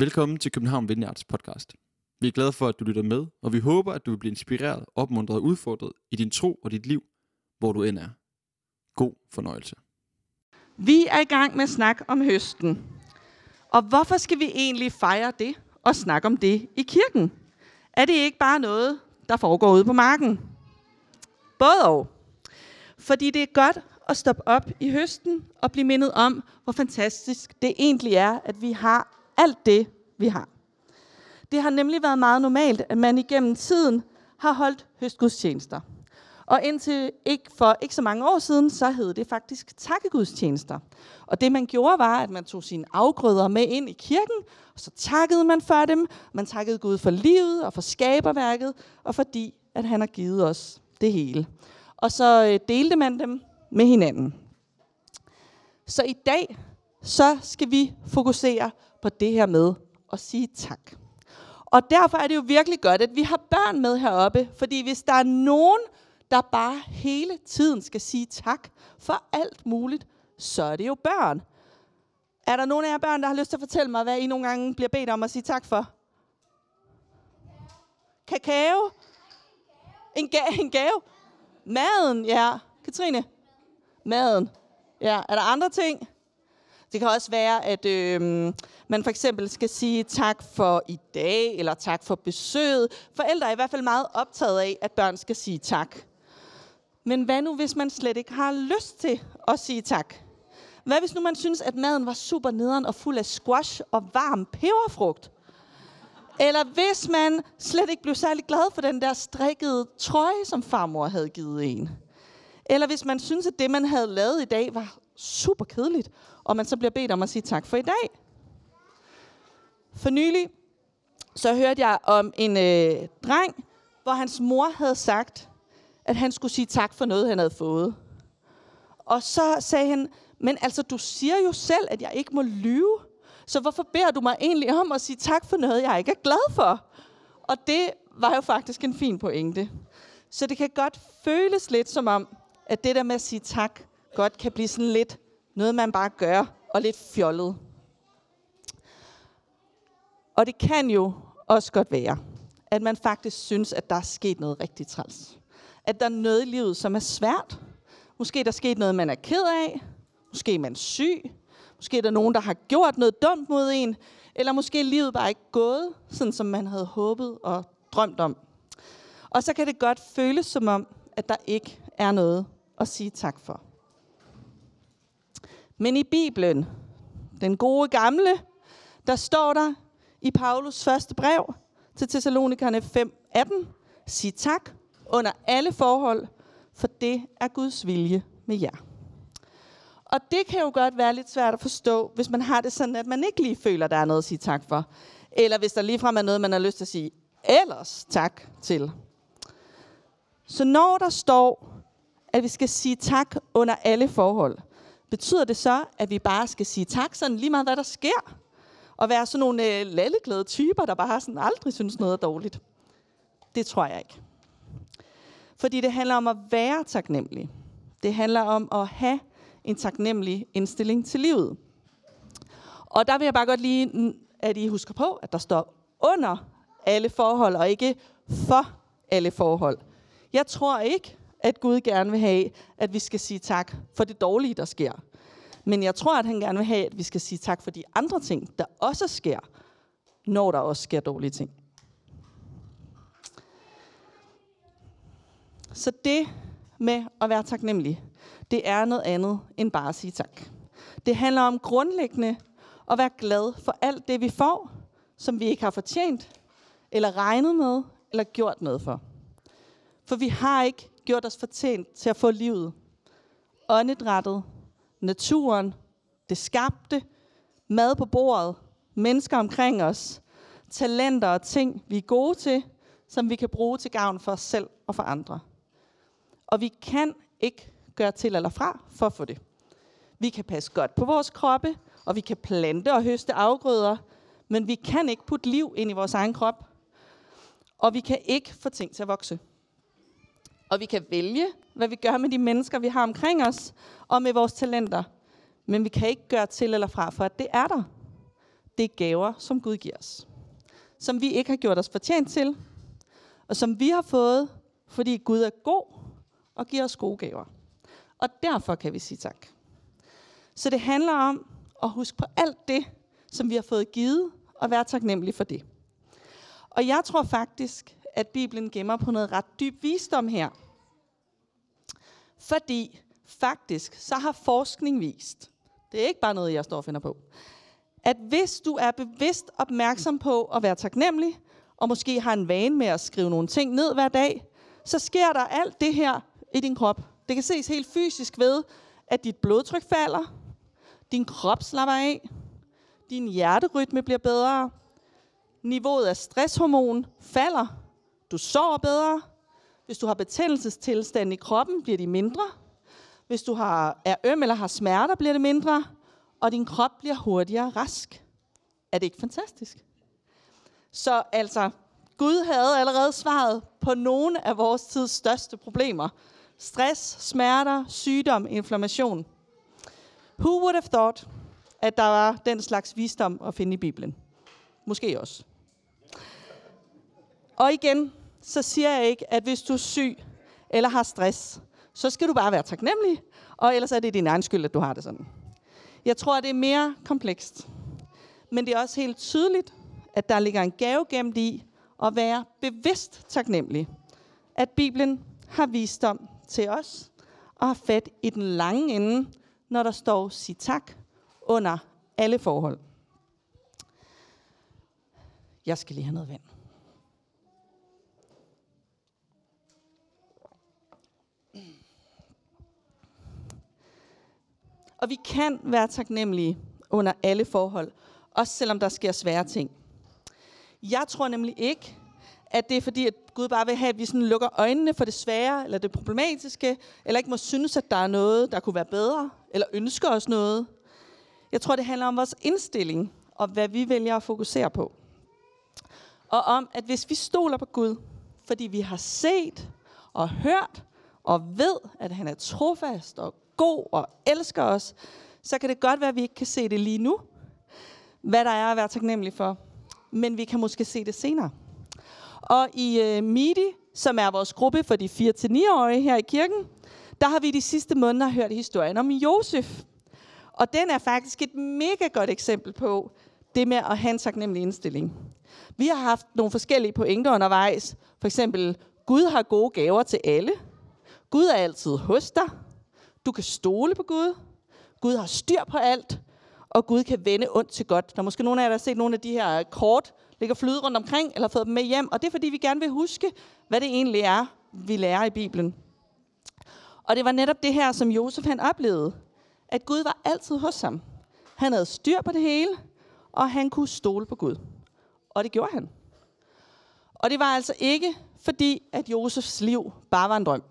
Velkommen til København Vineyards podcast. Vi er glade for, at du lytter med, og vi håber, at du vil blive inspireret, opmuntret og udfordret i din tro og dit liv, hvor du end er. God fornøjelse. Vi er i gang med at snakke om høsten. Og hvorfor skal vi egentlig fejre det og snakke om det i kirken? Er det ikke bare noget, der foregår ude på marken? Både og. Fordi det er godt at stoppe op i høsten og blive mindet om, hvor fantastisk det egentlig er, at vi har alt det, vi har. Det har nemlig været meget normalt, at man igennem tiden har holdt høstgudstjenester. Og indtil ikke for ikke så mange år siden, så hed det faktisk takkegudstjenester. Og det man gjorde var, at man tog sine afgrøder med ind i kirken, og så takkede man for dem. Man takkede Gud for livet og for skaberværket, og fordi at han har givet os det hele. Og så øh, delte man dem med hinanden. Så i dag, så skal vi fokusere på det her med at sige tak. Og derfor er det jo virkelig godt, at vi har børn med heroppe, fordi hvis der er nogen, der bare hele tiden skal sige tak for alt muligt, så er det jo børn. Er der nogen af jer børn, der har lyst til at fortælle mig, hvad I nogle gange bliver bedt om at sige tak for? Kakao? En, ga- en gave? Maden, ja. Katrine? Maden. Ja, er der andre ting? Det kan også være, at øh, man for eksempel skal sige tak for i dag, eller tak for besøget. Forældre er i hvert fald meget optaget af, at børn skal sige tak. Men hvad nu, hvis man slet ikke har lyst til at sige tak? Hvad hvis nu man synes, at maden var super nederen og fuld af squash og varm peberfrugt? Eller hvis man slet ikke blev særlig glad for den der strikkede trøje, som farmor havde givet en? Eller hvis man synes, at det, man havde lavet i dag, var super kedeligt, og man så bliver bedt om at sige tak for i dag. For nylig, så hørte jeg om en øh, dreng, hvor hans mor havde sagt, at han skulle sige tak for noget, han havde fået. Og så sagde han, men altså, du siger jo selv, at jeg ikke må lyve. Så hvorfor beder du mig egentlig om at sige tak for noget, jeg ikke er glad for? Og det var jo faktisk en fin pointe. Så det kan godt føles lidt som om, at det der med at sige tak, godt kan blive sådan lidt noget, man bare gør, og lidt fjollet. Og det kan jo også godt være, at man faktisk synes, at der er sket noget rigtig træls. At der er noget i livet, som er svært. Måske der er sket noget, man er ked af. Måske er man syg. Måske er der nogen, der har gjort noget dumt mod en. Eller måske er livet bare ikke gået, sådan som man havde håbet og drømt om. Og så kan det godt føles som om, at der ikke er noget at sige tak for. Men i Bibelen, den gode gamle, der står der i Paulus første brev til Thessalonikerne 5:18, sig tak under alle forhold, for det er Guds vilje med jer. Og det kan jo godt være lidt svært at forstå, hvis man har det sådan, at man ikke lige føler, der er noget at sige tak for. Eller hvis der ligefrem er noget, man har lyst til at sige ellers tak til. Så når der står, at vi skal sige tak under alle forhold, betyder det så, at vi bare skal sige tak sådan lige meget, hvad der sker? Og være sådan nogle øh, lalleglade typer, der bare sådan aldrig synes noget er dårligt? Det tror jeg ikke. Fordi det handler om at være taknemmelig. Det handler om at have en taknemmelig indstilling til livet. Og der vil jeg bare godt lige, at I husker på, at der står under alle forhold, og ikke for alle forhold. Jeg tror ikke, at Gud gerne vil have, at vi skal sige tak for det dårlige, der sker. Men jeg tror, at han gerne vil have, at vi skal sige tak for de andre ting, der også sker, når der også sker dårlige ting. Så det med at være taknemmelig, det er noget andet end bare at sige tak. Det handler om grundlæggende at være glad for alt det, vi får, som vi ikke har fortjent, eller regnet med, eller gjort noget for. For vi har ikke gjort os fortjent til at få livet. Åndedrættet, naturen, det skabte, mad på bordet, mennesker omkring os, talenter og ting, vi er gode til, som vi kan bruge til gavn for os selv og for andre. Og vi kan ikke gøre til eller fra for at få det. Vi kan passe godt på vores kroppe, og vi kan plante og høste afgrøder, men vi kan ikke putte liv ind i vores egen krop. Og vi kan ikke få ting til at vokse. Og vi kan vælge, hvad vi gør med de mennesker, vi har omkring os, og med vores talenter. Men vi kan ikke gøre til eller fra, for at det er der. det er gaver, som Gud giver os. Som vi ikke har gjort os fortjent til, og som vi har fået, fordi Gud er god og giver os gode gaver. Og derfor kan vi sige tak. Så det handler om at huske på alt det, som vi har fået givet, og være taknemmelig for det. Og jeg tror faktisk, at Bibelen gemmer på noget ret dyb visdom her. Fordi faktisk, så har forskning vist, det er ikke bare noget, jeg står og finder på, at hvis du er bevidst opmærksom på at være taknemmelig, og måske har en vane med at skrive nogle ting ned hver dag, så sker der alt det her i din krop. Det kan ses helt fysisk ved, at dit blodtryk falder, din krop slapper af, din hjerterytme bliver bedre, niveauet af stresshormon falder, du sover bedre, hvis du har betændelsestilstand i kroppen, bliver de mindre, hvis du har, er øm eller har smerter, bliver det mindre, og din krop bliver hurtigere rask. Er det ikke fantastisk? Så altså, Gud havde allerede svaret på nogle af vores tids største problemer. Stress, smerter, sygdom, inflammation. Who would have thought, at der var den slags visdom at finde i Bibelen? Måske også. Og igen, så siger jeg ikke, at hvis du er syg eller har stress, så skal du bare være taknemmelig, og ellers er det din egen skyld, at du har det sådan. Jeg tror, at det er mere komplekst. Men det er også helt tydeligt, at der ligger en gave gemt i at være bevidst taknemmelig. At Bibelen har visdom til os og har fat i den lange ende, når der står sig tak under alle forhold. Jeg skal lige have noget vand. Og vi kan være taknemmelige under alle forhold, også selvom der sker svære ting. Jeg tror nemlig ikke, at det er fordi, at Gud bare vil have, at vi sådan lukker øjnene for det svære, eller det problematiske, eller ikke må synes, at der er noget, der kunne være bedre, eller ønsker os noget. Jeg tror, det handler om vores indstilling, og hvad vi vælger at fokusere på. Og om, at hvis vi stoler på Gud, fordi vi har set og hørt og ved, at han er trofast og god og elsker os, så kan det godt være, at vi ikke kan se det lige nu, hvad der er at være taknemmelig for. Men vi kan måske se det senere. Og i øh, MIDI, som er vores gruppe for de 4-9-årige her i kirken, der har vi de sidste måneder hørt historien om Josef. Og den er faktisk et mega godt eksempel på det med at have en taknemmelig indstilling. Vi har haft nogle forskellige pointer undervejs. For eksempel, Gud har gode gaver til alle. Gud er altid hos dig. Du kan stole på Gud. Gud har styr på alt. Og Gud kan vende ondt til godt. Der er måske nogle af jer, der har set nogle af de her kort, ligger flyde rundt omkring, eller fået dem med hjem. Og det er, fordi vi gerne vil huske, hvad det egentlig er, vi lærer i Bibelen. Og det var netop det her, som Josef han oplevede. At Gud var altid hos ham. Han havde styr på det hele, og han kunne stole på Gud. Og det gjorde han. Og det var altså ikke fordi, at Josefs liv bare var en drøm.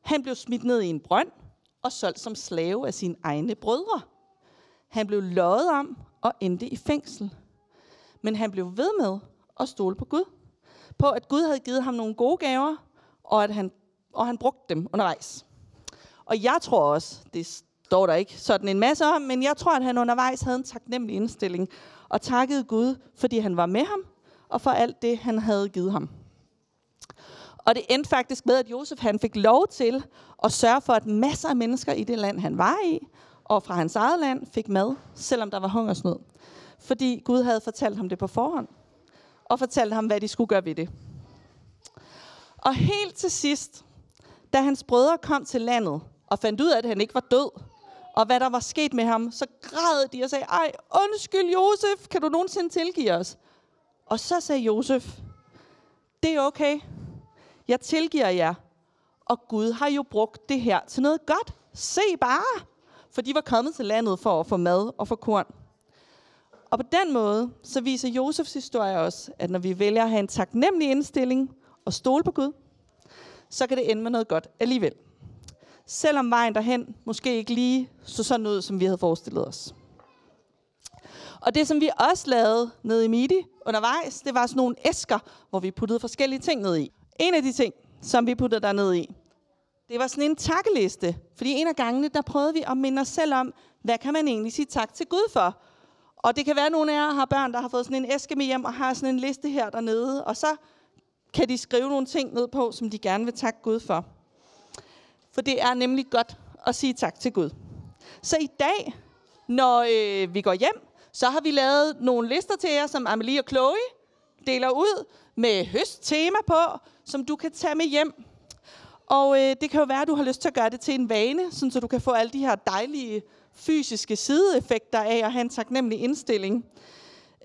Han blev smidt ned i en brønd og solgt som slave af sine egne brødre. Han blev løjet om og endte i fængsel. Men han blev ved med at stole på Gud. På at Gud havde givet ham nogle gode gaver, og at han, og han brugte dem undervejs. Og jeg tror også, det står der ikke sådan en masse om, men jeg tror, at han undervejs havde en taknemmelig indstilling og takkede Gud, fordi han var med ham, og for alt det, han havde givet ham. Og det endte faktisk med, at Josef han fik lov til at sørge for, at masser af mennesker i det land, han var i, og fra hans eget land, fik mad, selvom der var hungersnød. Fordi Gud havde fortalt ham det på forhånd, og fortalt ham, hvad de skulle gøre ved det. Og helt til sidst, da hans brødre kom til landet, og fandt ud af, at han ikke var død, og hvad der var sket med ham, så græd de og sagde, ej, undskyld Josef, kan du nogensinde tilgive os? Og så sagde Josef, det er okay, jeg tilgiver jer. Og Gud har jo brugt det her til noget godt. Se bare! For de var kommet til landet for at få mad og få korn. Og på den måde, så viser Josefs historie også, at når vi vælger at have en taknemmelig indstilling og stole på Gud, så kan det ende med noget godt alligevel. Selvom vejen derhen måske ikke lige så sådan ud, som vi havde forestillet os. Og det, som vi også lavede nede i MIDI undervejs, det var sådan nogle æsker, hvor vi puttede forskellige ting ned i. En af de ting, som vi puttede der ned i, det var sådan en takkeliste. Fordi en af gangene, der prøvede vi at minde os selv om, hvad kan man egentlig sige tak til Gud for? Og det kan være, at nogle af jer har børn, der har fået sådan en æske med hjem og har sådan en liste her dernede. Og så kan de skrive nogle ting ned på, som de gerne vil takke Gud for. For det er nemlig godt at sige tak til Gud. Så i dag, når øh, vi går hjem, så har vi lavet nogle lister til jer, som Amelie og Chloe deler ud med høsttema på, som du kan tage med hjem. Og øh, det kan jo være, at du har lyst til at gøre det til en vane, sådan så du kan få alle de her dejlige fysiske sideeffekter af at have en taknemmelig indstilling.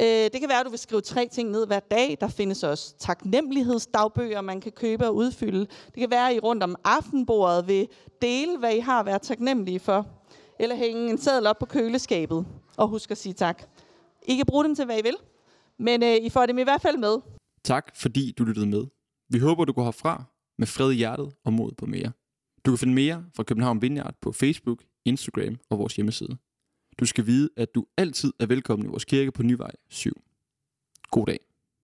Øh, det kan være, at du vil skrive tre ting ned hver dag. Der findes også taknemmelighedsdagbøger, man kan købe og udfylde. Det kan være, at I rundt om aftenbordet vil dele, hvad I har været taknemmelige for. Eller hænge en seddel op på køleskabet og husk at sige tak. I kan bruge dem til, hvad I vil, men øh, I får dem i hvert fald med. Tak, fordi du lyttede med. Vi håber, du går herfra med fred i hjertet og mod på mere. Du kan finde mere fra København Vineyard på Facebook, Instagram og vores hjemmeside. Du skal vide, at du altid er velkommen i vores kirke på Nyvej 7. God dag.